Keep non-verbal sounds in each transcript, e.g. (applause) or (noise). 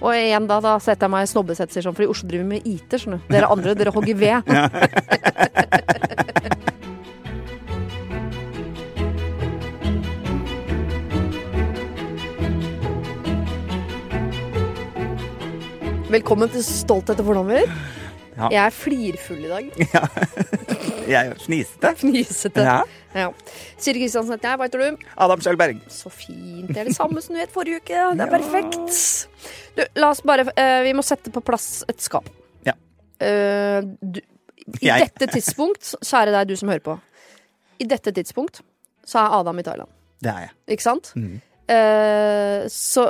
Og igjen da, da setter jeg meg i snobbesetser sånn, for i Oslo driver vi med IT, skjønner du. Dere andre, dere hogger ved. (laughs) Velkommen til Stolthet og fordommer. Ja. Jeg er flirfull i dag. (laughs) Jeg er fnisete. Fnisete. Ja. Ja. Siri Kristiansen heter jeg. Hva heter du? Adam Kjellberg Så fint. Det er det samme som du het forrige uke. Det er perfekt. Du, la oss bare uh, Vi må sette på plass et skap. Ja. Uh, du, I Jeg. dette tidspunkt, kjære deg, du som hører på. I dette tidspunkt så er Adam i Thailand. Det er jeg. Ikke sant? Eh, så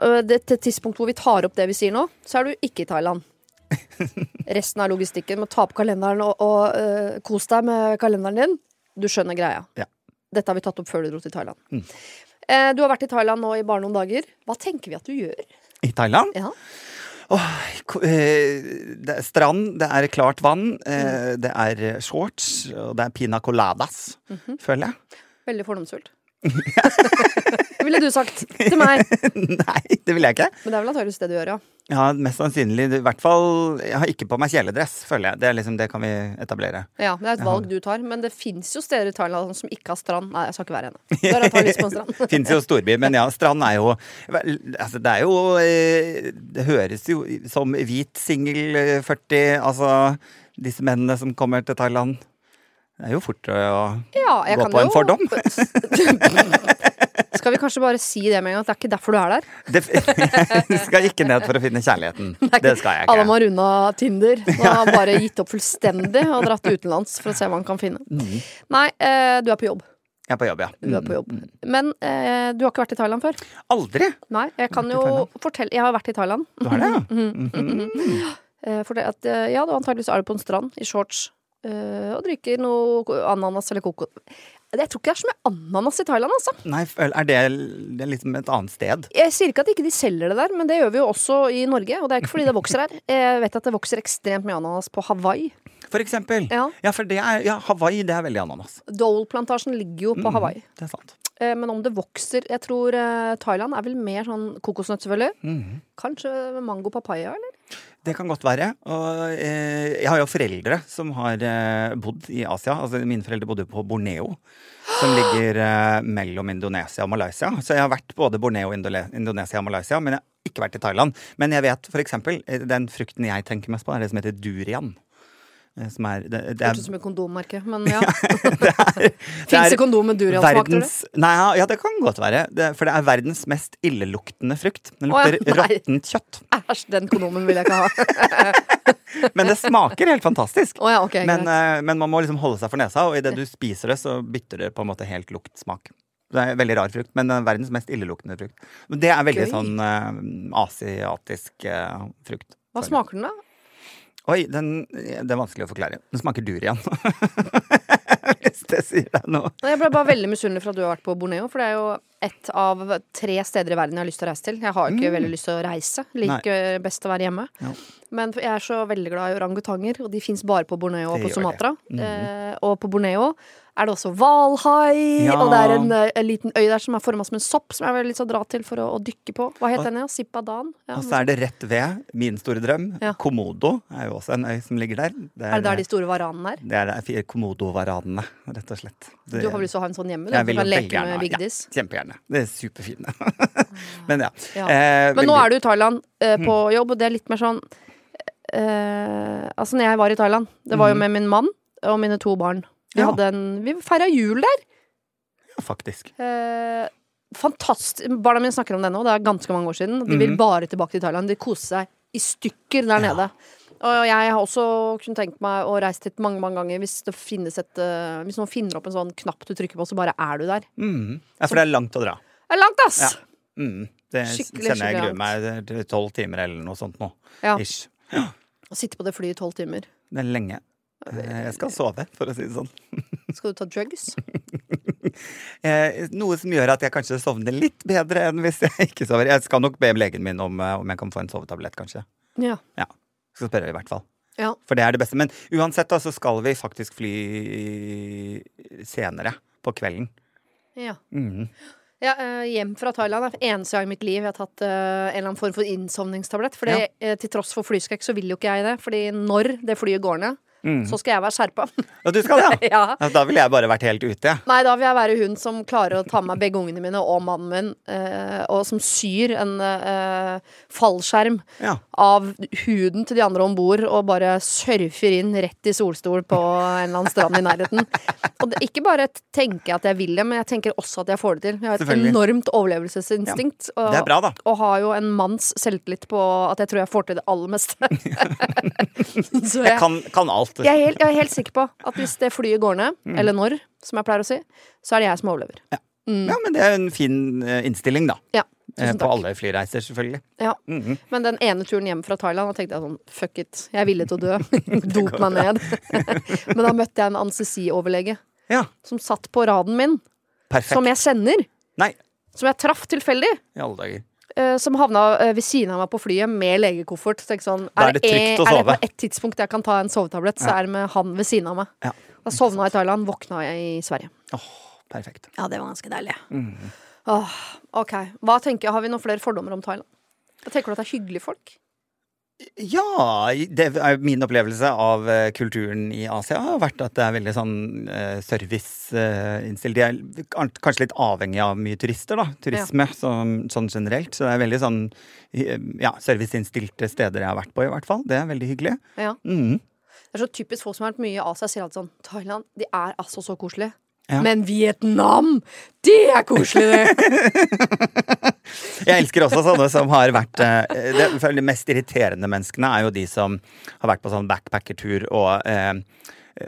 til tidspunkt hvor vi tar opp det vi sier nå, så er du ikke i Thailand. (laughs) Resten av logistikken med å ta på kalenderen og, og kos deg med kalenderen din. Du skjønner greia. Ja. Dette har vi tatt opp før du dro til Thailand. Eh, du har vært i Thailand nå i bare noen dager. Hva tenker vi at du gjør? I Thailand. Ja. Oh, eh, det er strand, det er klart vann, mm. det er shorts, og det er pina coladas, føler jeg. Veldig fordomsfullt. (laughs) Ville du sagt til meg. Nei, det ville jeg ikke. Men det er vel antakeligvis det du gjør, ja. Ja, mest sannsynlig. I hvert fall Jeg har ikke på meg kjeledress, føler jeg. Det er liksom, det kan vi etablere. Ja, Det er et valg du tar. Men det fins jo steder i Thailand som ikke har strand. Nei, jeg skal ikke være henne. Det. Fins jo storby, men ja, strand er jo Altså, det er jo eh, Det høres jo som hvit singel eh, 40 Altså, disse mennene som kommer til Thailand. Det er jo fort å Ja, gå kan på en jo- fordom. (laughs) (laughs) Skal vi kanskje bare si det med en gang? at Det er ikke derfor du er der. (laughs) Det, jeg (laughs) skal ikke ned for å finne kjærligheten. (laughs) Det skal jeg Alle Adam har runda Tinder og har bare gitt opp fullstendig og dratt utenlands for å se hva han kan finne. Mm. Nei, eh, du er på jobb. Jeg er på jobb, ja. Du er på jobb. Men eh, du har ikke vært i Thailand før? Aldri! Nei, jeg kan jo fortelle Jeg har vært i Thailand. Du har det, ja? Mm. Eh, for det at, eh, ja, du antakeligvis er du på en strand i shorts eh, og drikker noe ananas eller koko. Jeg tror ikke det er så mye ananas i Thailand, altså. Nei, er det, det er liksom et annet sted? Jeg sier ikke at ikke de selger det der, men det gjør vi jo også i Norge. Og det er ikke fordi det vokser her. Jeg vet at det vokser ekstremt mye ananas på Hawaii. For eksempel. Ja. Ja, for det er ja, Hawaii, det er veldig ananas. Dole-plantasjen ligger jo på Hawaii. Det er sant. Eh, Men om det vokser Jeg tror eh, Thailand er vel mer sånn kokosnøtt, selvfølgelig. Mm. Kanskje mango papaya, eller? Det kan godt være. Og eh, jeg har jo foreldre som har eh, bodd i Asia. Altså Mine foreldre bodde på Borneo, som ligger eh, mellom Indonesia og Malaysia. Så jeg har vært både Borneo, Indole Indonesia og Malaysia, men jeg har ikke vært i Thailand. Men jeg vet eksempel, eh, den frukten jeg tenker mest på, er det som heter durian. Eh, Som er, det, det er Hørtes ut som et kondommerke, men (laughs) ja. det er, (laughs) Fins det kondom med duriansmak, tror du? nei, ja, ja, det kan godt være. Det, for det er verdens mest illeluktende frukt. Den Å, ja, lukter råttent kjøtt. Æsj, den kondomen vil jeg ikke ha. (laughs) Men det smaker helt fantastisk. Oh, ja, okay, men, eh, men man må liksom holde seg for nesa, og idet du spiser det, så bytter det på en måte helt luktsmak. Det er en veldig rar frukt, men er verdens mest illeluktende frukt. Men det er veldig Gøy. sånn uh, asiatisk uh, frukt. Hva smaker den, da? Oi, den, det er vanskelig å forklare. Den smaker durian. (laughs) Hvis det sier deg noe. Jeg ble bare veldig misunnelig for at du har vært på Borneo, for det er jo ett av tre steder i verden jeg har lyst til å reise til. Jeg har ikke veldig lyst til å reise. Liker best å være hjemme. Mm. Ja. Men jeg er så veldig glad i orangutanger, og de fins bare på Borneo og på gjør Mm -hmm. Sumatra. eh, og på Borneo er det også hvalhai, Ja. og det er en, eh, en liten øy der som er forma som en sopp, som jeg vil liksom dra til for å, å dykke på. Hva het den? Sipadan? Ja, Og så er det rett ved min store drøm. Ja. Komodo er jo også en øy som ligger der. Det er det der de store varanene er? det er fire komodovaranene, rett og slett. Det, Du har vel lyst til å ha en sånn hjemme? Du, Jeg vil kan leke med Vigdis? Ja, kjempegjerne. Det er superfine. (laughs) Men ja. Eh, Men nå er du i Thailand eh, på jobb, og det er litt mer sånn eh, Altså, når jeg var i Thailand, det var jo med min mann og mine to barn. Vi, Ja. en, vi feira jul der. Ja, faktisk. Eh, fantastisk. Barna mine snakker om det nå, det er ganske mange år siden. De vil Mhm. bare tilbake til Thailand. De koser seg i stykker der Ja. nede. Og jeg har også kunnet tenkt meg å reise dit mange mange ganger hvis det finnes et eh, Hvis noen finner opp en sånn knapp du trykker på, så bare er du der. Mm. Ja, for det er langt å dra. Det er langt, ass! Ja. Mm. Det Skikkelig, kjenner jeg gruer meg til tolv timer eller noe sånt nå. Ja. Ish. Å sitte på det flyet i tolv timer. Det er lenge. Eh, Jeg skal sove, for å si det sånn. (laughs) Skal du ta drugs? (laughs) Eh, Noe som gjør at jeg kanskje sovner litt bedre enn hvis jeg (laughs) ikke sover. Jeg skal nok be legen min om, eh, om jeg kan få en sovetablett, kanskje. Ja. Ja. Skal spørre, i hvert fall. ja. For det er det beste. Men uansett da, så skal vi faktisk fly senere på kvelden. ja. Mhm. Ja, hjem fra Thailand er eneste gang i mitt liv jeg har tatt en eller annen form for innsovningstablett. Fordi Ja. til tross for flyskrekk så vil jo ikke jeg det. Fordi når det flyet går ned, så skal jeg være skjerpa. Ja, du skal det, ja? (laughs) ja. Altså, Da ville jeg bare vært helt ute, jeg. Nei, da vil jeg være hun som klarer å ta med meg begge ungene mine og mannen min, eh, og som syr en eh, fallskjerm Ja. av huden til de andre om bord, og bare surfer inn rett i solstol på en eller annen strand i nærheten. Og det, ikke bare tenker jeg at jeg vil det, men jeg tenker også at jeg får det til. Jeg har et enormt overlevelsesinstinkt. Og, Det er bra, da. og har jo en manns selvtillit på at jeg tror jeg får til det aller meste. (laughs) (laughs) Så Jeg kan, kan alt. Jeg er, helt, jeg er helt sikker på at hvis det flyet går ned, eller når, som jeg pleier å si, så er det jeg som overlever. Ja, men det er en fin eh, innstilling, da. Ja, Eh, På alle flyreiser, selvfølgelig. Ja. Mhm. Men den ene turen hjem fra Thailand, da tenkte jeg sånn fuck it, jeg er villig til å dø. (laughs) (laughs) Dop meg ned. (laughs) Men da møtte jeg en anestesioverlege Ja, som satt på raden min, perfekt. som jeg kjenner. Nei, Som jeg traff tilfeldig. i alle dager. Eh, som havna eh, ved siden av meg på flyet med legekoffert. Så tenkte sånn, er det trygt å er det på ett tidspunkt jeg kan ta en sovetablett, så er det med han ved siden av meg. Ja. Da sovna jeg i Thailand, våkna jeg i Sverige. Åh, perfekt. Ja, det var ganske deilig. Mm. Åh, ok. Hva tenker jeg, Har vi noen flere fordommer om Thailand? Jeg tenker du at det er hyggelige folk? Ja, det er min opplevelse av eh, kulturen i Asia har vært at det er veldig sånn uh, serviceinnstilt. De er kanskje litt avhengig av mye turister, da. Turisme sånn, sånn generelt. Så det er veldig sånn eh, ja, serviceinnstilte steder jeg har vært på, i hvert fall. Det er veldig hyggelig. Ja. Mm. Det er så typisk folk som har vært mye i Asia, sier alltid sånn Thailand, de er altså så koselige. Ja. Men Vietnam, det er koselig, det! (laughs) Jeg elsker også sånne som har vært eh, det, De mest irriterende menneskene er jo de som har vært på sånn backpackertur og eh,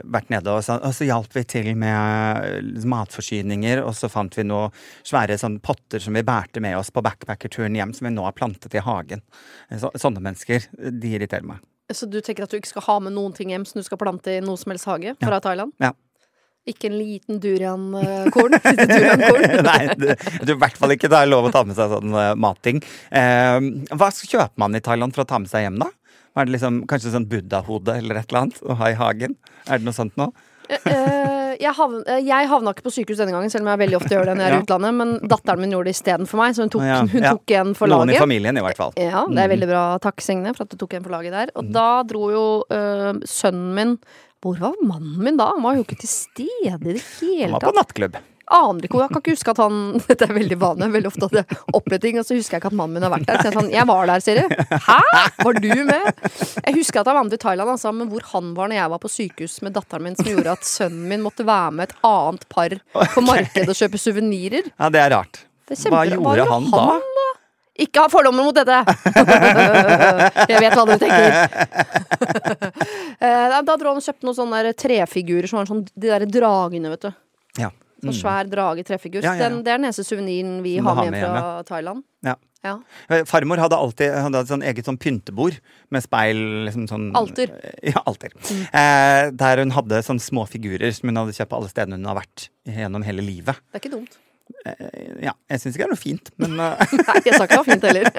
vært nede, og så, og så hjalp vi til med eh, matforsyninger, og så fant vi noen svære sånn potter som vi bærte med oss på backpackerturen hjem, som vi nå har plantet i hagen. Så, sånne mennesker, de irriterer meg. Så du tenker at du ikke skal ha med noen ting hjem som du skal plante i noe som helst hage fra Thailand? Ja. Ikke en liten duriankorn? (laughs) Duriankorn? (laughs) Nei, det, jeg tror i hvert fall ikke det er lov å ta med seg sånn uh, matting. Uh, hva kjøper man i Thailand for å ta med seg hjem, da? Er det liksom Kanskje sånn buddha-hode eller et eller annet å ha i hagen? Er det noe sånt nå? Eh, jeg, havn, eh, jeg havna ikke på sykehus denne gangen, selv om jeg veldig ofte gjør det når jeg er i Ja. utlandet. Men datteren min gjorde det istedenfor meg, så hun tok, Ja, hun ja. tok en for Noen i familien, i hvert fall. Ja, det er veldig bra. Takk, Signe, for at du tok en for laget der. Og da dro jo øh, sønnen min Hvor var mannen min da? Han var jo ikke til stede i det Han var på nattklubb. Aner ikke. Jeg kan ikke huske at han (laughs) Dette er veldig vanlig. Veldig ofte at jeg opplever ting, og så husker jeg ikke at mannen min har vært der. Så jeg sånn Jeg var der, sier du. Hæ? Var du med? Jeg husker at han var med til Thailand, altså, men hvor han var når jeg var på sykehus med datteren min, som gjorde at sønnen min måtte være med et annet par på markedet og kjøpe suvenirer. Ja, det er rart. Det er Hva gjorde han da? Ikke ha fordommer mot dette! (laughs) Jeg vet hva du tenker. (laughs) Eh, da- dro han og kjøpte noen sånne trefigurer som var sånn De der dragene, vet du. Ja. Sånn svær drage-trefigur. Ja, ja, ja. Den, det er den eneste suveniren vi har med hjem fra Thailand. ja. Ja. Eh, Farmor hadde alltid hadde et sånn eget sånn pyntebord med speil. Liksom sånn, Alter. Ja, alter. Eh, der hun hadde sånne små figurer som hun hadde kjøpt på alle stedene hun har vært gjennom hele livet. Det er ikke dumt. Eh, ja, jeg syns ikke det er noe fint, men (laughs) eh, Nei, jeg sa ikke det var fint heller.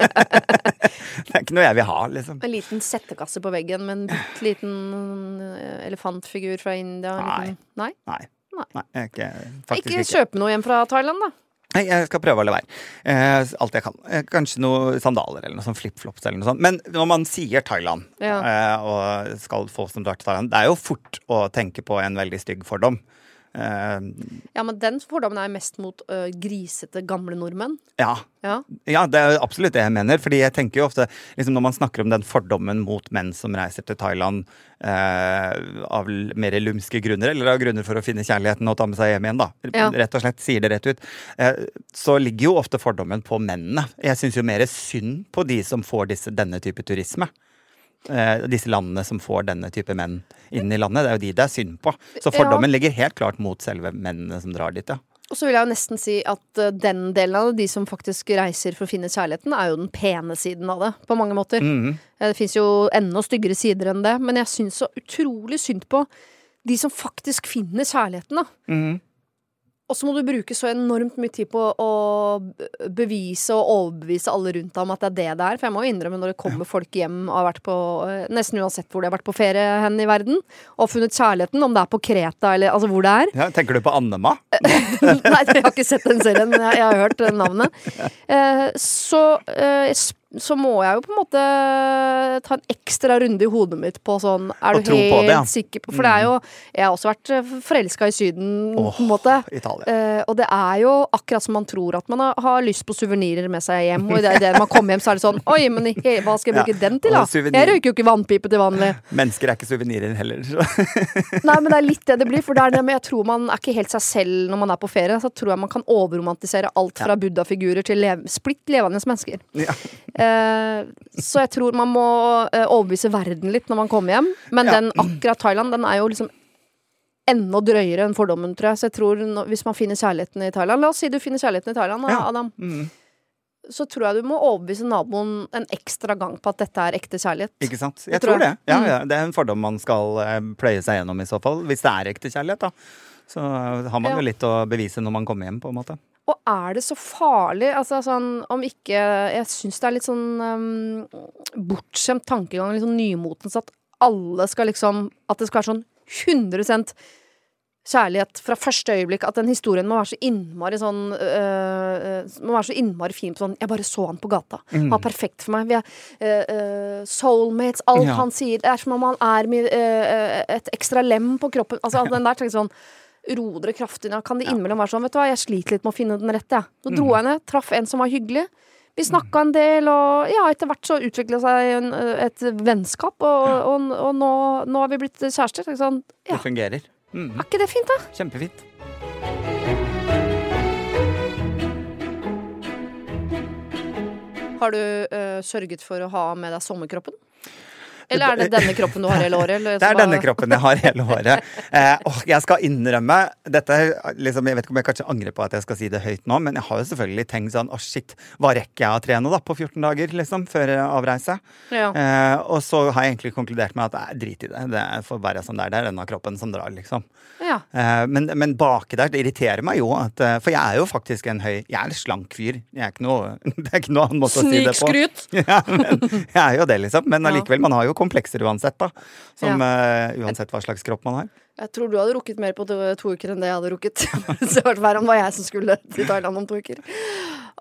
(laughs) det er ikke noe jeg vil ha, liksom. En liten settekasse på veggen med en bitte liten eh, elefantfigur fra India. Nei. Nei? Nei. Nei. Er ikke, Ikke kjøpe noe hjem fra Thailand, da. Nei, jeg skal prøve å la være. Eh, alt jeg kan. Eh, kanskje noe sandaler eller noe sånn flipflops eller noe sånt. Men når man sier Thailand, Ja. eh, og skal få som drar til Thailand, det er jo fort å tenke på en veldig stygg fordom. Eh, Ja, men den fordommen er mest mot øh, grisete, gamle nordmenn. ja. Ja. ja, det er absolutt det jeg mener. Fordi jeg tenker jo ofte, liksom når man snakker om den fordommen mot menn som reiser til Thailand eh, av mer lumske grunner, eller av grunner for å finne kjærligheten og ta med seg hjem igjen, da. Ja. Rett og slett sier det rett ut. Eh, så ligger jo ofte fordommen på mennene. Jeg syns jo mer synd på de som får disse, denne type turisme. Eh, disse landene som får denne type menn inn i landet. Det er jo de det er synd på. Så fordommen ligger helt klart mot selve mennene som drar dit, ja. Og så vil jeg jo nesten si at øh, den delen av det, de som faktisk reiser for å finne kjærligheten, er jo den pene siden av det, på mange måter. Mm. Eh, Det fins jo enda styggere sider enn det, men jeg syns så utrolig synd på de som faktisk finner kjærligheten, da. Mhm. Og så må du bruke så enormt mye tid på å bevise og overbevise alle rundt deg om at det er det det er. For jeg må jo innrømme når det kommer folk hjem og har vært på eh, nesten uansett hvor de har vært på ferie hen i verden, og funnet kjærligheten, om det er på Kreta eller altså hvor det er. Ja, tenker du på Annema? (laughs) Nei, jeg har ikke sett den serien, men jeg, jeg har hørt eh, navnet. Eh, så, eh, så må jeg jo på en måte ta en ekstra runde i hodet mitt på sånn Er du helt på det, ja. Mm. sikker på For det er jo Jeg har også vært forelska i Syden, oh, på en måte. Eh, og det er jo akkurat som man tror at man har, har lyst på suvenirer med seg hjem. Og idet man kommer hjem, så er det sånn Oi, men he- hva skal jeg bruke Ja, den til, da? Jeg røyker jo ikke vannpipe til vanlig. Mennesker er ikke suvenirer heller. Så. (laughs) Nei, men det er litt det det blir. For det er det, men jeg tror man er ikke helt seg selv når man er på ferie. Så tror jeg man kan overromantisere alt fra buddha-figurer til lev splitt levende mennesker. Ja. Eh, så jeg tror man må eh, overbevise verden litt når man kommer hjem. Men Ja. den akkurat Thailand, den er jo liksom enda drøyere enn fordommen, tror jeg. Så jeg tror hvis man finner kjærligheten i Thailand La oss si du finner kjærligheten i Thailand, Ja. Adam. Mm. Så tror jeg du må overbevise naboen en ekstra gang på at dette er ekte kjærlighet. Ikke sant? Jeg, Jeg tror tror det. Ja, Mm. ja, det er en fordom man skal eh, pløye seg gjennom i så fall. Hvis det er ekte kjærlighet, da. Så har man jo litt å bevise når man kommer hjem, på en måte. Og er det så farlig? Altså sånn om ikke Jeg syns det er litt sånn um, bortskjemt tankegang, litt sånn nymotens, at alle skal liksom At det skal være sånn 100% kjærlighet fra første øyeblikk. At den historien må være så innmari sånn øh, Må være så innmari fin på sånn Jeg bare så han på gata. Han var perfekt for meg. Vi er øh, soulmates. Alt Ja. han sier. Det er som om han er med øh, et ekstra lem på kroppen. Altså den der tenker sånn Ro dere kraftig ned. Kan det innimellom være sånn Vet du hva, jeg sliter litt med å finne den rette, jeg. Så dro jeg ned, traff en som var hyggelig. Vi snakka en del, og ja, etter hvert så utvikla seg en, et vennskap. Og, og, og nå, nå har vi blitt kjærester. Sånn, ja, Det fungerer. Mm. er ikke det fint, da? Kjempefint. Har du uh, sørget for å ha med deg sommerkroppen? Eller er det denne kroppen du har hele året? Eller, Det er denne kroppen jeg har hele året. Eh, og jeg skal innrømme dette, liksom, Jeg vet ikke om jeg kanskje angrer på at jeg skal si det høyt nå, men jeg har jo selvfølgelig tenkt sånn Å, shit, hva rekker jeg å trene da på 14 dager, liksom, før avreise? Ja. Eh, og så har jeg egentlig konkludert med at eh, drit i det. Det får være som det er. Det er denne kroppen som drar, liksom. ja. Eh, men, men baki der, det irriterer meg jo at eh, For jeg er jo faktisk en høy Jeg er en slank fyr. Jeg er ikke noe, (laughs) det er ikke noe annen måte å si det på. Snikskryt! (laughs) Ja, men jeg er jo det, liksom. Men allikevel, man har jo komplekser uansett, da. Som Ja. uh, uansett hva slags kropp man har. Jeg tror du hadde rukket mer på to, to uker enn det jeg hadde rukket. (laughs) så det var jeg som skulle til Thailand om to uker.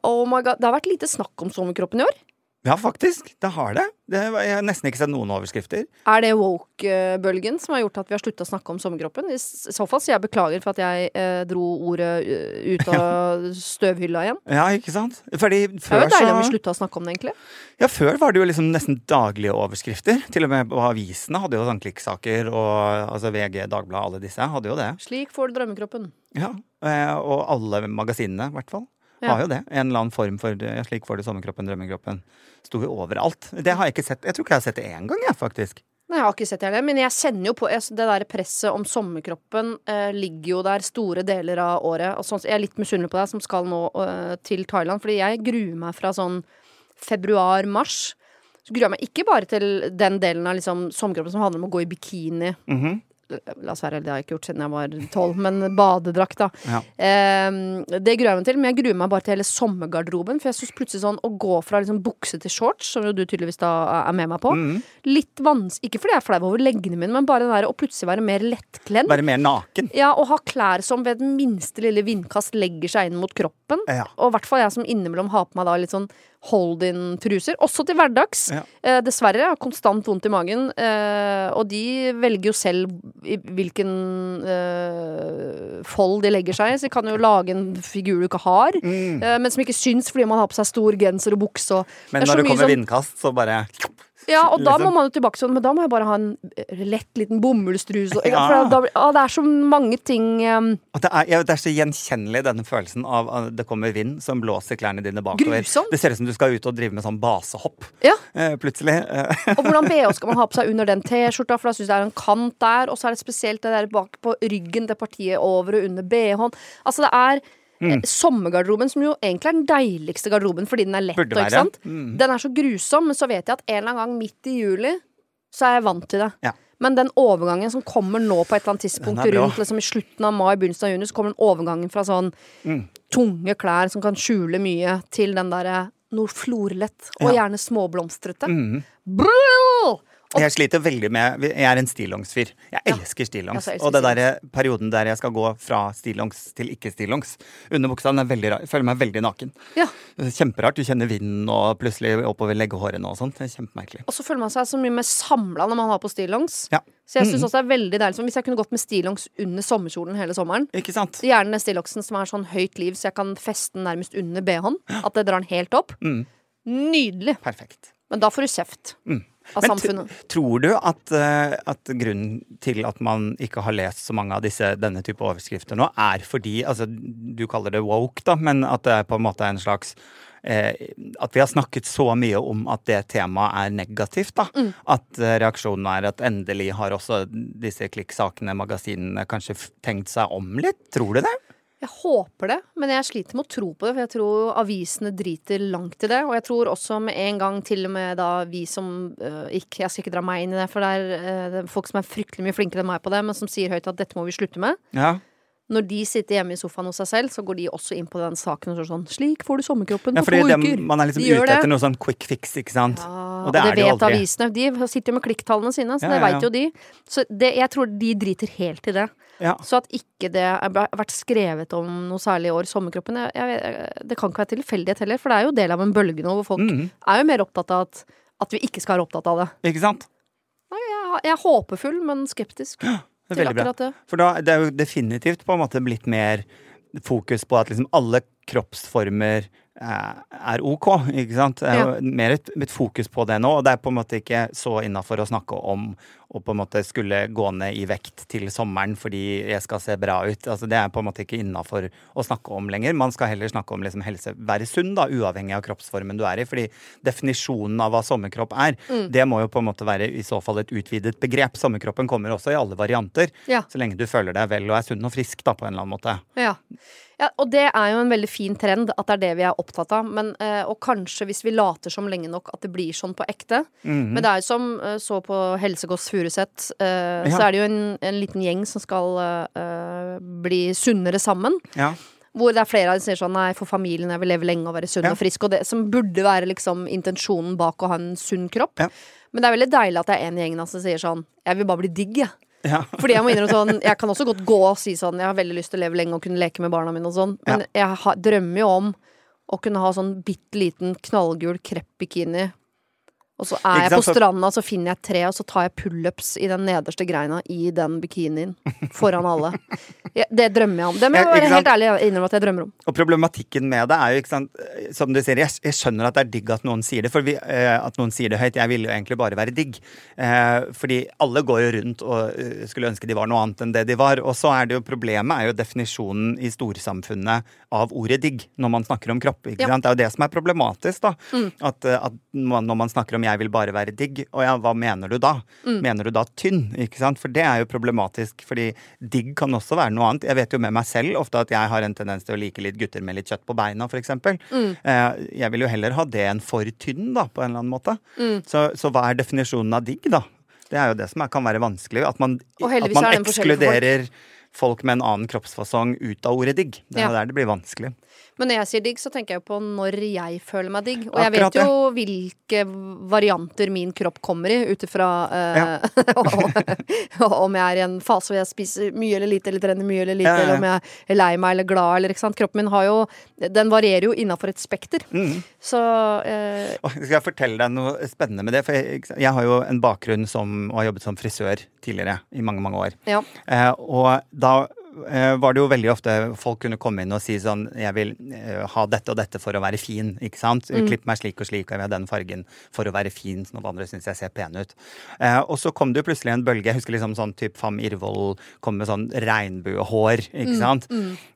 Oh my god, Det har vært lite snakk om sommerkroppen i år. Ja, faktisk. Det har det. det jeg har nesten ikke sett noen overskrifter. Er det woke-bølgen som har gjort at vi har slutta å snakke om sommerkroppen? I så fall sier jeg beklager for at jeg eh, dro ordet eh, ut av støvhylla igjen. Ja, ikke sant? Fordi Det er jo deilig om vi så slutta å snakke om det, egentlig. Ja, før var det jo liksom nesten daglige overskrifter. Til og med på avisene hadde jo sånn klikksaker, og altså VG, Dagbladet, alle disse hadde jo det. Slik får du drømmekroppen. Ja, eh, Og alle magasinene, i hvert fall. Ja. Har jo det. En eller annen form for det. slik får du sommerkroppen, drømmekroppen. Sto jo overalt. Det har jeg ikke sett. Jeg tror ikke jeg har sett det én gang, jeg, faktisk. Nei, jeg har ikke sett det heller, men jeg kjenner jo på jeg, Det der presset om sommerkroppen eh, ligger jo der store deler av året. Og sånn, jeg er litt misunnelig på deg som skal nå eh, til Thailand, fordi jeg gruer meg fra sånn februar-mars. Så gruer jeg meg ikke bare til den delen av liksom, sommerkroppen som handler om å gå i bikini. Mhm. La oss være ærlig, det har jeg ikke gjort siden jeg var tolv, men badedrakt, da. Ja. Eh, det gruer jeg meg til, men jeg gruer meg bare til hele sommergarderoben. For jeg syns plutselig sånn å gå fra liksom bukse til shorts, som jo du tydeligvis da er med meg på, mm. litt vans... Ikke fordi jeg er flau over leggene mine, men bare den der å plutselig være mer lettkledd. Være mer naken. Ja, og ha klær som ved den minste lille vindkast legger seg inn mot kroppen. Ja. Og i hvert fall jeg som innimellom har på meg da litt sånn hold-in-truser. Også til hverdags. Ja. Eh, dessverre. Har konstant vondt i magen. Eh, og de velger jo selv hvilken eh, fold de legger seg i, så de kan jo lage en figur du ikke har. mm. men som ikke syns fordi man har på seg stor genser og bukse. Og Men når det kommer sånn- vindkast, så bare ja, og da må man jo tilbake sånn, men da må jeg bare ha en eh, lett liten bomullstruse. Ja. For da, da, det er så mange ting um, det er, ja, det er så gjenkjennelig, denne følelsen av at det kommer vind som blåser klærne dine bakover. Grusomt. Det ser ut som du skal ut og drive med sånn basehopp Ja. eh, plutselig. Og hvordan BH skal man ha på seg under den T-skjorta, for da syns jeg det er en kant der. Og så er det spesielt det der bak på ryggen, det partiet over og under BH-en. Altså det er Mm. eh, sommergarderoben, som jo egentlig er den deiligste garderoben fordi den er lett. Og, ikke sant? Mm. Den er så grusom, men så vet jeg at en eller annen gang midt i juli så er jeg vant til det. Ja. Men den overgangen som kommer nå på et eller annet tidspunkt rundt liksom, i slutten av mai, begynnelsen av juni, så kommer den overgangen fra sånn Mm. tunge klær som kan skjule mye, til den derre noe florlett, og Ja. gjerne småblomstrete. Mm. Brrr! Jeg sliter veldig med Jeg er en stillongs-fyr. Jeg elsker stillongs. Jeg og det der perioden der jeg skal gå fra stillongs til ikke-stillongs under buksa, den er veldig rar. Jeg føler meg veldig naken. Ja. Er Kjemperart. Du kjenner vinden og plutselig oppover leggehårene og sånt. Det er kjempemerkelig. Og så føler man seg så mye mer samla når man har på stillongs. Ja. Så jeg synes også det er veldig deilig Hvis jeg kunne gått med stillongs under sommerkjolen hele sommeren Ikke sant? Gjerne stillongsen som er sånn høyt liv, så jeg kan feste den nærmest under bh-en. At det drar den helt opp. Mm. Nydelig. Perfekt. Men da får du kjeft av. Men samfunnet. tror du at, eh, at grunnen til at man ikke har lest så mange av disse, denne type overskrifter nå, er fordi altså, Du kaller det woke, da, men at det er på en måte en slags eh, At vi har snakket så mye om at det temaet er negativt, da. Mm. At eh, reaksjonen er at endelig har også disse klikksakene, magasinene, kanskje tenkt seg om litt? Tror du det? Jeg håper det, men jeg sliter med å tro på det. For jeg tror avisene driter langt i det. Og jeg tror også med en gang til og med da vi som øh, ikke Jeg skal ikke dra meg inn i det, for det er, øh, det er folk som er fryktelig mye flinkere enn meg på det, men som sier høyt at dette må vi slutte med. Ja. Når de sitter hjemme i sofaen hos seg selv, så går de også inn på den saken og sånn Slik får du sommerkroppen på ja, to det, uker. man er liksom De ute etter noe sånn quick fix, ikke sant? Ja, Og det er det jo vet aldri. avisene. De sitter jo med klikktallene sine, så Ja, det ja, veit jo de. Så det, jeg tror de driter helt i det. Ja. Så at ikke det har vært skrevet om noe særlig i år, sommerkroppen jeg, jeg, Det kan ikke være tilfeldighet heller, for det er jo del av en bølge nå hvor folk mm. er jo mer opptatt av at, at vi ikke skal være opptatt av det. Ikke sant? Jeg, jeg er håpefull, men skeptisk Det (gasps) er til akkurat det. For da, det er jo definitivt på en måte blitt mer fokus på at liksom alle kroppsformer er ok, ikke sant? Det er jo mer et, et fokus på det nå, og det er på en måte ikke så innafor å snakke om å på en måte skulle gå ned i vekt til sommeren fordi jeg skal se bra ut. Altså Det er på en måte ikke innafor å snakke om lenger. Man skal heller snakke om liksom helse, være sunn, da, uavhengig av kroppsformen du er i. Fordi definisjonen av hva sommerkropp er, Mm. det må jo på en måte være i så fall et utvidet begrep. Sommerkroppen kommer også i alle varianter. Ja. Så lenge du føler deg vel og er sunn og frisk, da, på en eller annen måte. Ja. Ja. Og det er jo en veldig fin trend, at det er det vi er opptatt av. Men, eh, og kanskje hvis vi later som lenge nok at det blir sånn på ekte. Mhm. Men det er jo som eh, så på Helsegods Furuset, eh, Ja. så er det jo en, en liten gjeng som skal bli sunnere sammen. Ja. Hvor det er flere av dem som sier sånn Nei, for familien jeg vil leve lenge og være sunn Ja. og frisk. Og det som burde være liksom intensjonen bak å ha en sunn kropp. Men det er veldig deilig at det er en i gjengen som sier sånn Jeg vil bare bli digg, jeg. Ja. (laughs) Fordi jeg må innrømme sånn Jeg kan også godt gå og si sånn Jeg har veldig lyst til å leve lenge og kunne leke med barna mine og sånn, men jeg har, drømmer jo om å kunne ha sånn bitte liten knallgul krepp-bikini. Og så er jeg på stranda, så finner jeg et tre, og så tar jeg pullups i den nederste greina i den bikinien. Foran alle. (laughs) Det drømmer jeg om. Det må jeg være helt ærlig innrømme at jeg drømmer om. Og problematikken med det er jo, ikke sant, som du sier, jeg, jeg skjønner at det er digg at noen sier det, for vi, eh, at noen sier det høyt. Jeg ville jo egentlig bare være digg. Eh, fordi alle går jo rundt og eh, skulle ønske de var noe annet enn det de var. Og så er det jo problemet er jo definisjonen i storsamfunnet av ordet digg når man snakker om kropp. ikke Ja. sant? Det er jo det som er problematisk, da. At, eh, at når man snakker om 'jeg vil bare være digg', og ja, hva mener du da? Mener du da tynn? ikke sant? For det er jo problematisk, fordi digg kan også være noe annet. Jeg vet jo med meg selv ofte at jeg har en tendens til å like litt gutter med litt kjøtt på beina, f.eks. Mm. Eh, jeg vil jo heller ha det enn for tynn, da, på en eller annen måte. Mm. Så, så hva er definisjonen av digg, da? Det er jo det som er, kan være vanskelig. At man, at man ekskluderer folk. Folk med en annen kroppsfasong ut av ordet digg. Det er Ja. der det blir vanskelig. Men når jeg sier digg, så tenker jeg på når jeg føler meg digg. Og jeg Akkurat vet jo hvilke varianter min kropp kommer i, ut ifra eh, (laughs) om jeg er i en fase hvor jeg spiser mye eller lite, eller trener mye eller lite, Ja, ja, ja. eller om jeg er lei meg eller glad, eller ikke sant. Kroppen min har jo Den varierer jo innafor et spekter. Mm. Så uh, Skal jeg fortelle deg noe spennende med det? For jeg, jeg har jo en bakgrunn som og har jobbet som frisør tidligere i mange, mange år. ja. Uh, og da eh, var det jo veldig ofte folk kunne komme inn og si sånn Jeg vil eh, ha dette og dette for å være fin, ikke sant? Klipp meg slik og slik, og jeg vil ha den fargen for å være fin, sånn at andre syns jeg ser pen ut. Eh, og så kom det jo plutselig en bølge. Jeg husker liksom sånn type Fam Irvold kom med sånn regnbuehår, ikke sant?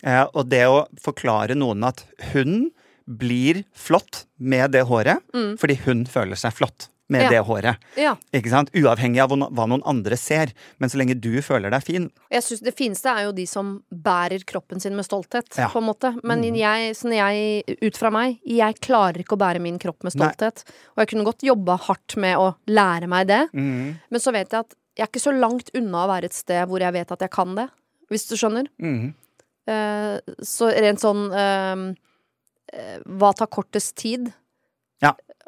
Eh, og det å forklare noen at hun blir flott med det håret fordi hun føler seg flott med Ja. det håret. ja. Ikke sant? Uavhengig av hva noen andre ser. Men så lenge du føler deg fin, Jeg synes Det fineste er jo de som bærer kroppen sin med stolthet, Ja. på en måte. Men Mm. jeg, sånn jeg, ut fra meg, jeg klarer ikke å bære min kropp med Nei. stolthet. Og jeg kunne godt jobba hardt med å lære meg det. Mm. Men så vet jeg at jeg er ikke så langt unna å være et sted hvor jeg vet at jeg kan det, hvis du skjønner. Mm. Uh, så rent sånn uh, Hva tar kortest tid?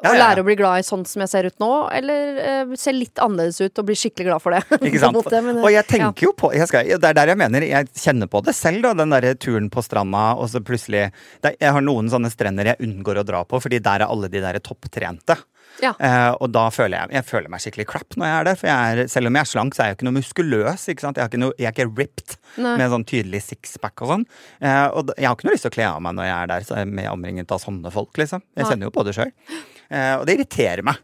Ja. Å Ja, ja, ja. lære å bli glad i sånn som jeg ser ut nå, eller uh, se litt annerledes ut og bli skikkelig glad for det? Ikke (laughs) sant? Det, men, eh, og jeg tenker jo på jeg skal, Det er der jeg mener Jeg kjenner på det selv, da. Den derre turen på stranda, og så plutselig Jeg har noen sånne strender jeg unngår å dra på, fordi der er alle de der topptrente. Ja. Eh, og da føler jeg Jeg føler meg skikkelig crap når jeg er der. For jeg er, selv om jeg er slank, så er jeg ikke noe muskuløs. Ikke? Jeg, har ikke noe, jeg er ikke ripped Nei. med sånn tydelig sixpack og sånn. Eh, og jeg har ikke noe lyst til å kle av meg når jeg er der så er med omringet av sånne folk, liksom. Jeg kjenner jo på det sjøl. Eh, og det irriterer meg.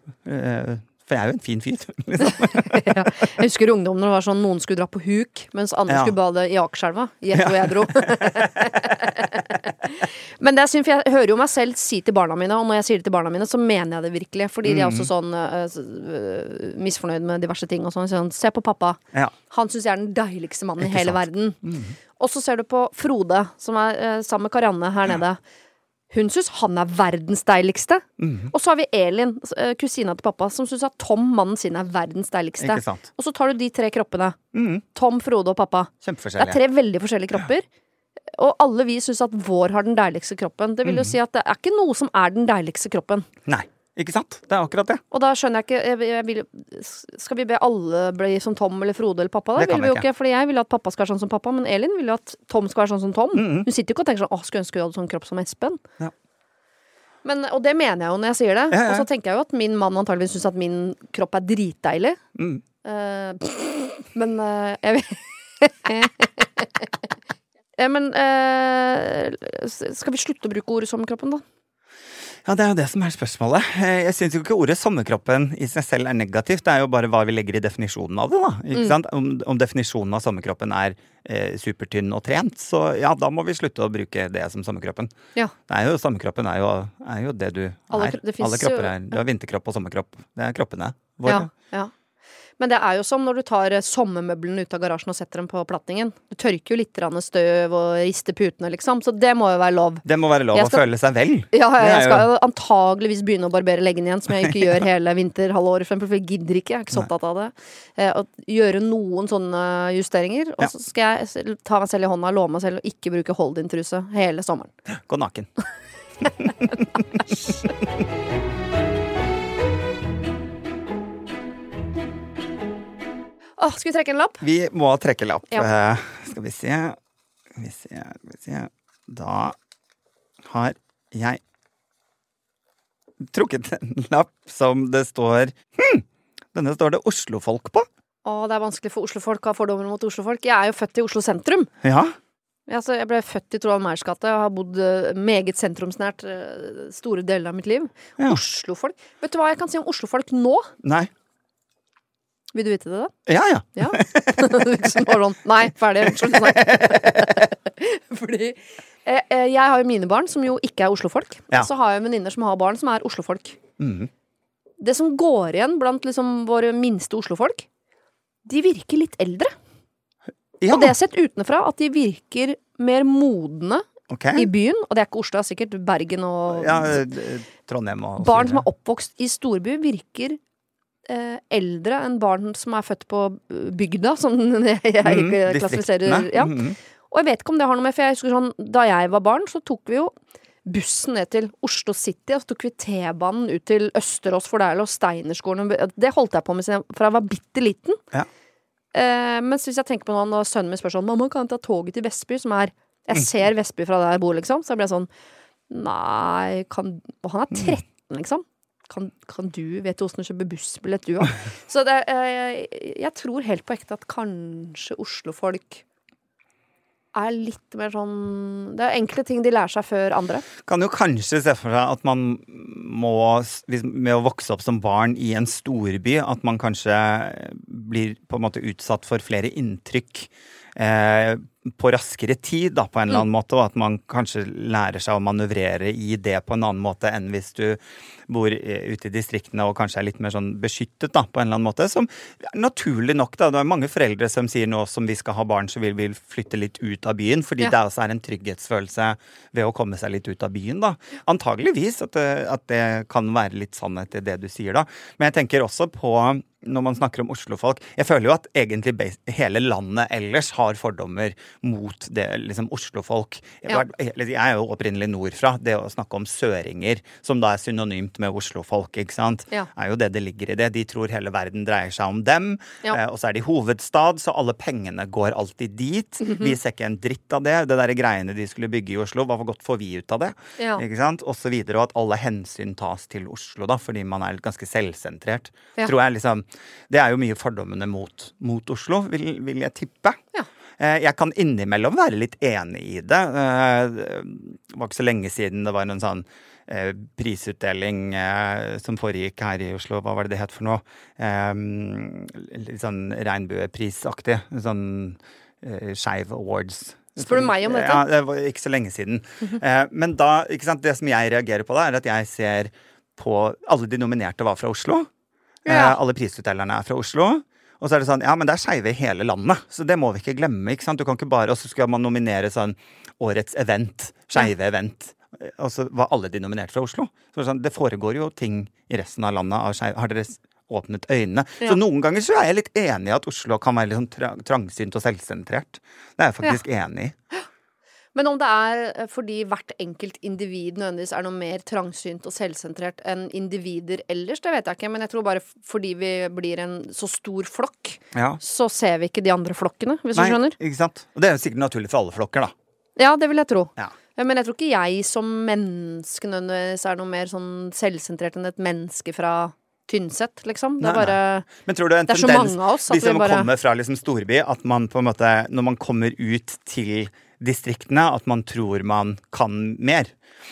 For jeg er jo en fin fyr, (laughs) liksom. (laughs) ja. Jeg husker ungdommen det var sånn noen skulle dra på huk, mens andre Ja. skulle bade i Akerselva. Gjett hvor jeg dro. (laughs) Men det er synd, for jeg hører jo meg selv si til barna mine, og når jeg sier det til barna mine, så mener jeg det virkelig. Fordi de er også sånn øh, øh, misfornøyd med diverse ting og sånn. sånn Se på pappa. Ja. Han syns jeg er den deiligste mannen i hele sant? Mm. verden. Og så ser du på Frode, som er øh, sammen med Karianne her nede. Hun syns han er verdens deiligste. Mhm. Og så har vi Elin, øh, kusina til pappa, som syns at Tom, mannen sin, er verdens deiligste. Og så tar du de tre kroppene. Mhm. Tom, Frode og pappa. Det er tre veldig forskjellige kropper. Og alle vi syns at vår har den deiligste kroppen. Det Mm. vil jo si at det er ikke noe som er den deiligste kroppen. Nei, ikke sant? Det er akkurat det. Og da skjønner jeg ikke jeg, jeg vil, Skal vi be alle bli som Tom eller Frode eller pappa? Da Det kan vil vi jo ikke. Fordi jeg vil at pappa skal være sånn som pappa, men Elin vil jo at Tom skal være sånn som Tom. Mhm. Hun sitter jo ikke og tenker sånn 'Å, skulle ønske hun hadde sånn kropp som Espen'. Ja. Men, og det mener jeg jo når jeg sier det. Ja, ja. Og så tenker jeg jo at min mann antageligvis syns at min kropp er dritdeilig. Mm. Uh, (laughs) men uh, jeg vil (laughs) men eh, Skal vi slutte å bruke ordet sommerkroppen, da? Ja, det er jo det som er spørsmålet. Eh, Jeg syns jo ikke ordet sommerkroppen i seg selv er negativt. Det er jo bare hva vi legger i definisjonen av det, da. Ikke Mm. sant? Om, om definisjonen av sommerkroppen er eh, supertynn og trent, så ja, da må vi slutte å bruke det som sommerkroppen. Ja. Det er jo, sommerkroppen er jo, er jo det du er. Alle, det Alle kropper er Du har vinterkropp og sommerkropp. Det er kroppene våre. Ja, ja. Men det er jo som når du tar eh, sommermøblene ut av garasjen og setter dem på platningen. Du tørker jo litt støv og rister putene, liksom. Så det må jo være lov. Det må være lov skal... å føle seg vel. Ja, er jeg skal jo- antageligvis begynne å barbere leggene igjen, som jeg ikke gjør (laughs) hele vinterhalvåret, for jeg gidder ikke. Jeg er ikke så opptatt av det. Eh, Å gjøre noen sånne justeringer. Og så skal jeg ta meg selv i hånda og love meg selv å ikke bruke hold-in-truse hele sommeren. Gå naken. (laughs) Åh, skal vi trekke en lapp? Vi må trekke lapp. Ja. Uh, skal vi se Skal vi se, skal vi se. Da har jeg trukket en lapp som det står hm, Denne står det Oslofolk på. Å, det er vanskelig for oslofolk å ha fordommer mot oslofolk. Jeg er jo født i Oslo sentrum. Ja. Ja, jeg ble født i Troald Meyers gate og har bodd eh, meget sentrumsnært eh, store deler av mitt liv. Ja. Oslofolk Vet du hva jeg kan si om oslofolk nå? Nei. Vil du vite det, da? Ja, ja. Ja. (laughs) liksom bare sånn Nei, ferdig. Slutt å snakke. Fordi eh, eh, jeg har jo mine barn som jo ikke er oslofolk. Ja. Og så har jeg venninner som har barn som er oslofolk. Mm. Det som går igjen blant liksom våre minste oslofolk, de virker litt eldre. ja. Og det er sett utenfra, at de virker mer modne okay. i byen. Og det er ikke Oslo, det er sikkert Bergen og Ja, eh, Trondheim og Barn som er oppvokst i storby, virker eh, eldre enn barn som er født på bygda, som jeg (laughs) jeg Mhm, klassifiserer. Ja. Mhm. Og jeg vet ikke om det har noe med, for jeg husker sånn, da jeg var barn, så tok vi jo bussen ned til Oslo City, og så tok vi T-banen ut til Østerås, for der lå Steinerskolen. Det holdt jeg på med fra jeg var bitte liten. Ja. Eh, mens hvis jeg tenker på noe når sønnen min spør sånn Mamma, kan jeg ta toget til Vestby? Som er Mm. Jeg ser Vestby fra der jeg bor, liksom. Så jeg ble sånn Nei, kan Og han er Mm. 13, liksom. Kan, kan du Vet du åssen du kjøper bussbillett, du òg? (laughs) Så det, jeg, jeg tror helt på ekte at kanskje Oslofolk er litt mer sånn Det er enkle ting de lærer seg før andre. Kan jo kanskje se for seg at man må, med å vokse opp som barn i en storby, at man kanskje blir på en måte utsatt for flere inntrykk eh, på raskere tid, da, på en eller annen måte, og at man kanskje lærer seg å manøvrere i det på en annen måte enn hvis du bor eh, ute i distriktene og kanskje er litt mer sånn beskyttet, da, på en eller annen måte. Som naturlig nok, da, det er mange foreldre som sier nå som vi skal ha barn, så vil vi flytte litt ut av byen, fordi Ja. det også er en trygghetsfølelse ved å komme seg litt ut av byen, da. Antageligvis at det, at det kan være litt sannhet i det du sier, da. Men jeg tenker også på når man snakker om Oslo-folk Jeg føler jo at egentlig hele landet ellers har fordommer mot det liksom Oslo-folk. Ja. jeg er jo opprinnelig nordfra. Det å snakke om søringer, som da er synonymt med Oslo-folk, ikke sant, Ja. er jo det det ligger i det. De tror hele verden dreier seg om dem. Ja. Eh, og så er de hovedstad, så alle pengene går alltid dit. Mhm. Vi ser ikke en dritt av det. Det der greiene de skulle bygge i Oslo, hva for godt får vi ut av det? Ikke sant? Og så videre, og at alle hensyn tas til Oslo, da, fordi man er ganske selvsentrert. Tror jeg liksom Det er jo mye fordommene mot, mot Oslo, vil, vil jeg tippe. Ja. Eh, Jeg kan innimellom være litt enig i det. Eh, Det var ikke så lenge siden det var en sånn eh, prisutdeling som foregikk her i Oslo. Hva var det det het for noe? Litt sånn regnbueprisaktig. Sånn Skeiv Awards. Spør du meg om dette? Ja, det var ikke så lenge siden. Men da, ikke sant, det som jeg reagerer på da, er at jeg ser på Alle de nominerte var fra Oslo. Ja. Alle prisutdelerne er fra Oslo. Og så er det sånn, ja, men det er skeive i hele landet, så det må vi ikke glemme. ikke sant? Du kan ikke bare, Og så skal man nominere sånn årets event, skeive event. Og så var alle de nominert fra Oslo. Så det, sånn, det foregår jo ting i resten av landet av skeive. Har dere åpnet øynene? Ja. Så noen ganger så er jeg litt enig i at Oslo kan være litt sånn trangsynt og selvsentrert. Det er jeg faktisk enig i. Men om det er eh, fordi hvert enkelt individ nødvendigvis er noe mer trangsynt og selvsentrert enn individer ellers, det vet jeg ikke. Men jeg tror bare fordi vi blir en så stor flokk, Ja. så ser vi ikke de andre flokkene, hvis du skjønner. ikke sant? Og det er jo sikkert naturlig for alle flokker, da. Ja, det vil jeg tro. Ja. Men jeg tror ikke jeg som menneske nødvendigvis er noe mer sånn selvsentrert enn et menneske fra Tynset, liksom. Det Nei, er bare Men tror du en Det er så tendens, mange av oss at de som bare- kommer fra liksom storby, at man på en måte, når man kommer ut til distriktene, at man tror man kan mer?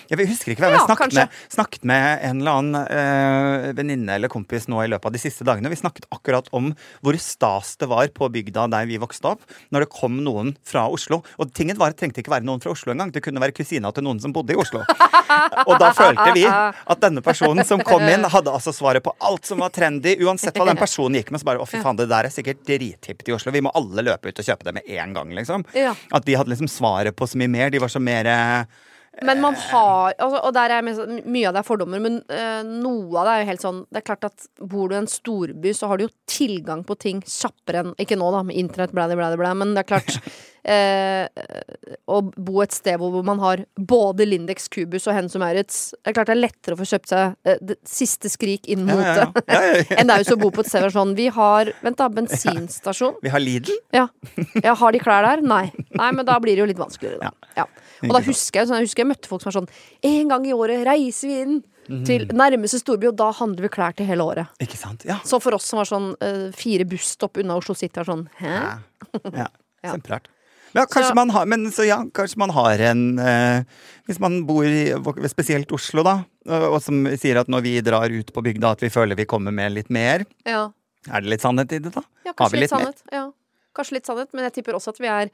Jeg husker ikke hvem Ja, jeg snakket med, snakket med en eller annen øh, venninne eller kompis nå i løpet av de siste dagene. Vi snakket akkurat om hvor stas det var på bygda der vi vokste opp, når det kom noen fra Oslo. Og tingen var, det trengte ikke være noen fra Oslo engang. Det kunne være kusina til noen som bodde i Oslo. (laughs) Og da følte vi at denne personen som kom inn, hadde altså svaret på alt som var trendy, uansett hva den personen gikk med. Så bare å, fy faen, det der er sikkert drithipt i Oslo. Vi må alle løpe ut og kjøpe det med en gang, liksom. Ja. At de hadde liksom svaret på så mye mer. De var så mer Men man har altså, Og der er sånn- mye av det er fordommer, men uh, noe av det er jo helt sånn Det er klart at bor du i en storby, så har du jo tilgang på ting kjappere enn Ikke nå, da, med internett, blæ, blæ, blæ, men det er klart Å bo et sted hvor man har både Lindex, Cubus og Hennes og Maurits Det er klart det er lettere å få kjøpt seg eh, det siste skrik inn mot ja. (laughs) enn det er jo å bo på et sted hvor sånn Vi har Vent, da. Bensinstasjon. Vi har Lidl. Ja. ja. Har de klær der? Nei. Nei, men da blir det jo litt vanskeligere, da. Ja. Og da husker jeg, sånn, jeg husker jeg møtte folk som var sånn En gang i året reiser vi inn Mhm. til nærmeste storby, og da handler vi klær til hele året. Ikke sant? Ja. Så for oss som var sånn eh, fire busstopp unna Oslo City, var sånn Hæ? Ja. ja. Ja. (laughs) Kjemperart. Ja, kanskje Så- man har, men så ja, kanskje man har en eh, Hvis man bor i spesielt Oslo, da, og, som sier at når vi drar ut på bygda, at vi føler vi kommer med litt mer. Ja. Er det litt sannhet i det, da? ja, kanskje litt, litt sannhet. Ja. Kanskje litt sannhet, men jeg tipper også at vi er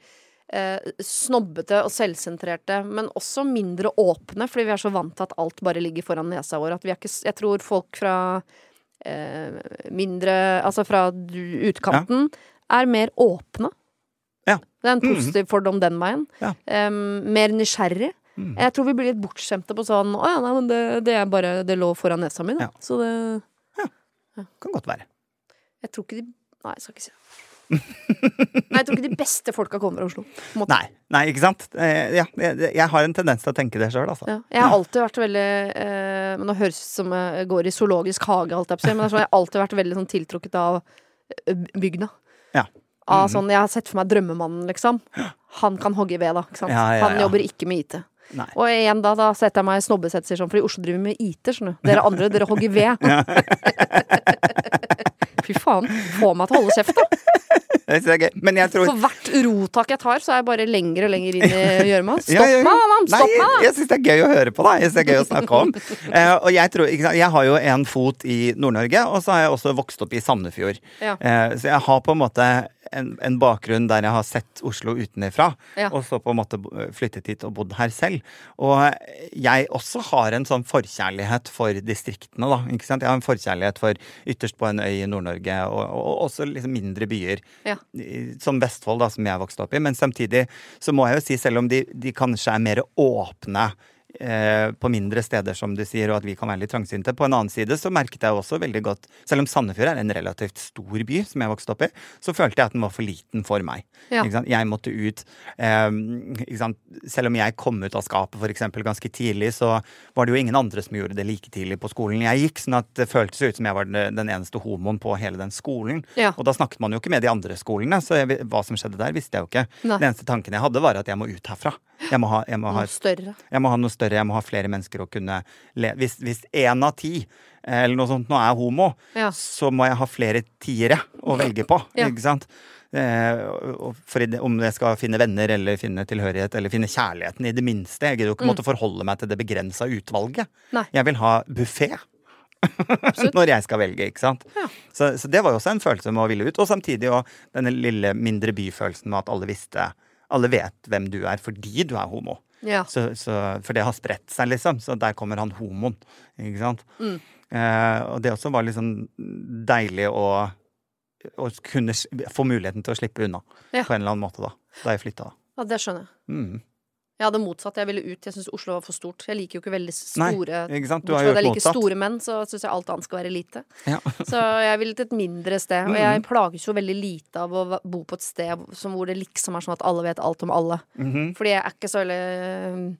eh, snobbete og selvsentrerte, men også mindre åpne, fordi vi er så vant til at alt bare ligger foran nesa vår. At vi er ikke, jeg tror folk fra eh, mindre Altså fra utkanten utkanten er mer åpne. Ja. Det er en positiv fordom den veien. Ja. Um, mer nysgjerrig. Mm. Jeg tror vi blir litt bortskjemte på sånn Å ja, nei, men det, det er bare Det lå foran nesa mi, da. Ja. Så det Kan godt være. Jeg tror ikke de Nei, jeg skal ikke si det. Nei, jeg tror ikke de beste folka kommer fra Oslo. Nei, nei ikke sant? Eh, ja, jeg, jeg har en tendens til å tenke det sjøl, altså. Ja. Jeg har alltid vært veldig eh, Men Nå høres det ut som jeg går i zoologisk hage, alt jeg på men sånn, jeg har alltid vært veldig sånn, tiltrukket av eh, bygda. Ja. Av sånn, Jeg har sett for meg drømmemannen, liksom. Han kan hogge ved, da. Ikke sant? Ja, ja, Han jobber ikke med IT. Nei. Og igjen da, da setter jeg meg i snobbesett, sier sånn, for i Oslo driver med IT, skjønner du. Dere andre, dere hogger ved. (laughs) Fy faen. Få meg til å holde kjeft, da. Jeg jeg tror For hvert rotak jeg tar, så er jeg bare lenger og lenger inn i (laughs) gjørma. Stopp Ja, ja, ja. meg, mann! Stopp meg! jeg syns det er gøy å høre på, da. Jeg synes det er gøy å snakke om. uh, (laughs) og jeg, tror, jeg har jo en fot i Nord-Norge, og så har jeg også vokst opp i Sandefjord. Ja. Eh, så jeg har på en måte en, en bakgrunn der jeg har sett Oslo utenfra, Ja. og så på en måte flyttet hit og bodd her selv. Og jeg også har en sånn forkjærlighet for distriktene, da. Ikke sant? Jeg har en forkjærlighet for ytterst på en øy i Nord-Norge, og, og også liksom mindre byer Ja. som Vestfold, da, som jeg vokste opp i. Men samtidig så må jeg jo si, selv om de, de kanskje er mer åpne på mindre steder, som du sier, og at vi kan være litt trangsynte. På en annen side så merket jeg også veldig godt, selv om Sandefjord er en relativt stor by, som jeg vokste opp i, så følte jeg at den var for liten for meg. Ja. Jeg måtte ut eh, sant? Selv om jeg kom ut av skapet eksempel, ganske tidlig, så var det jo ingen andre som gjorde det like tidlig på skolen jeg gikk, sånn at det føltes ut som jeg var den den eneste homoen på hele den skolen. Ja. Og da snakket man jo ikke med de andre skolene, så jeg, hva som skjedde der, visste jeg jo ikke. Nei. Den eneste tanken jeg hadde, var at jeg må ut herfra. Jeg må ha, jeg må ha jeg må ha noe større, jeg må ha flere mennesker å kunne le Hvis, hvis én av ti eh, eller noe sånt nå er homo, Ja. så må jeg ha flere tiere å velge på. Ja. Ikke sant? Eh, for om jeg skal finne venner eller finne tilhørighet eller finne kjærligheten, i det minste. Jeg gidder jo ikke måtte forholde meg til det begrensa utvalget. Mm. Nei. Jeg vil ha buffé. (laughs) Når jeg skal velge, ikke sant. Ja. Så, så det var jo også en følelse med å ville ut. Og samtidig jo denne lille mindre byfølelsen med at alle visste Alle vet hvem du er fordi du er homo. Ja. Så, så, for det har spredt seg, liksom. Så der kommer han homoen. Ikke sant? Mm. Eh, og det også var liksom deilig å, å kunne få muligheten til å slippe unna Ja. på en eller annen måte, da. Da jeg flytta, da. ja, det skjønner jeg. Mm. Jeg hadde motsatt. Jeg ville ut. Jeg syns Oslo var for stort. Jeg liker jo ikke veldig Nei, store ikke sant? Du har at jeg liker motsatt. store menn, så syns jeg alt annet skal være lite. Ja. (laughs) Så jeg vil til et mindre sted. Og Mm. jeg plages jo veldig lite av å bo på et sted som hvor det liksom er sånn at alle vet alt om alle. Mhm. Fordi jeg er ikke så veldig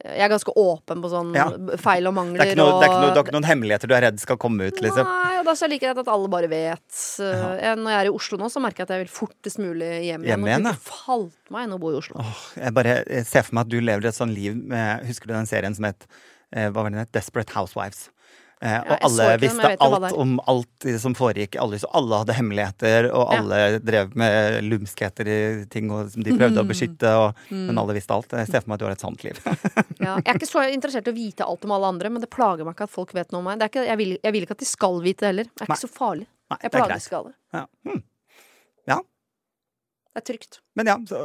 Jeg er ganske åpen på sånn Ja. feil og mangler. Det, er noe, det, er noe, det er ikke noen hemmeligheter du er redd skal komme ut, liksom. Nei, og da så er det like greit at alle bare vet. Ja. Når jeg er i Oslo nå, så merker jeg at jeg vil fortest mulig hjem igjen. Hjem Og igjen, ja. falt meg inn å bo i Oslo. Åh, jeg bare ser for meg at du lever et sånt liv med Husker du den serien som het eh, het? Desperate Housewives? Eh, og ja, alle den, visste alt om alt som foregikk. Alle, så alle hadde hemmeligheter, og Ja. alle drev med lumskheter i ting og, som de prøvde å beskytte, og, Mm. men alle visste alt. Jeg ser for meg at du har et sant liv. (laughs) Ja, jeg er ikke så interessert i å vite alt om alle andre, men det plager meg ikke at folk vet noe om meg. Det ikke, jeg, vil, jeg vil ikke at de skal vite det heller. Det er ikke så farlig. Nei, Jeg plages ikke av det. Ja. Hmm. ja. Det er trygt. Men ja, så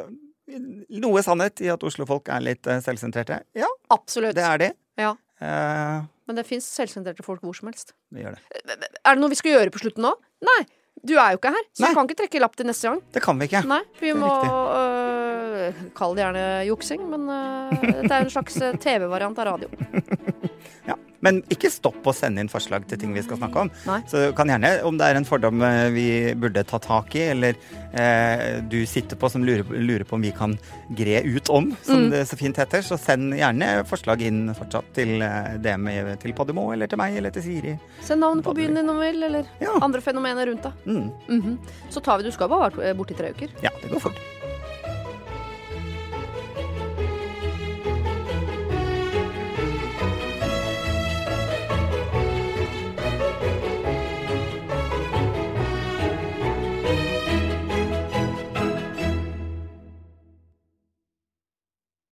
noe sannhet i at Oslo-folk er litt eh, selvsentrerte. Ja, Absolutt. det er de. Ja. Eh, Men det fins selvsentrerte folk hvor som helst. det gjør det. Er det noe vi skal gjøre på slutten nå? Nei! Du er jo ikke her, så Nei. du kan ikke trekke lapp til neste gang. Det kan vi ikke. Nei, vi må øh, Kall det gjerne juksing, men øh, det er en slags TV-variant av radio. Men ikke stopp å sende inn forslag til ting vi skal snakke om. Nei. Så kan gjerne, om det er en fordom eh, vi burde ta tak i, eller eh, du sitter på som lurer, lurer på om vi kan gre ut om, som Mm. det så fint heter, så send gjerne forslag inn fortsatt til eh, DM til Podimo, eller til meg, eller til Siri. Send navnet på byen din om vil, eller Ja. andre fenomener rundt deg. Mm. Mhm. Så tar vi Du skal bare være borte i tre uker. Ja, det går fort.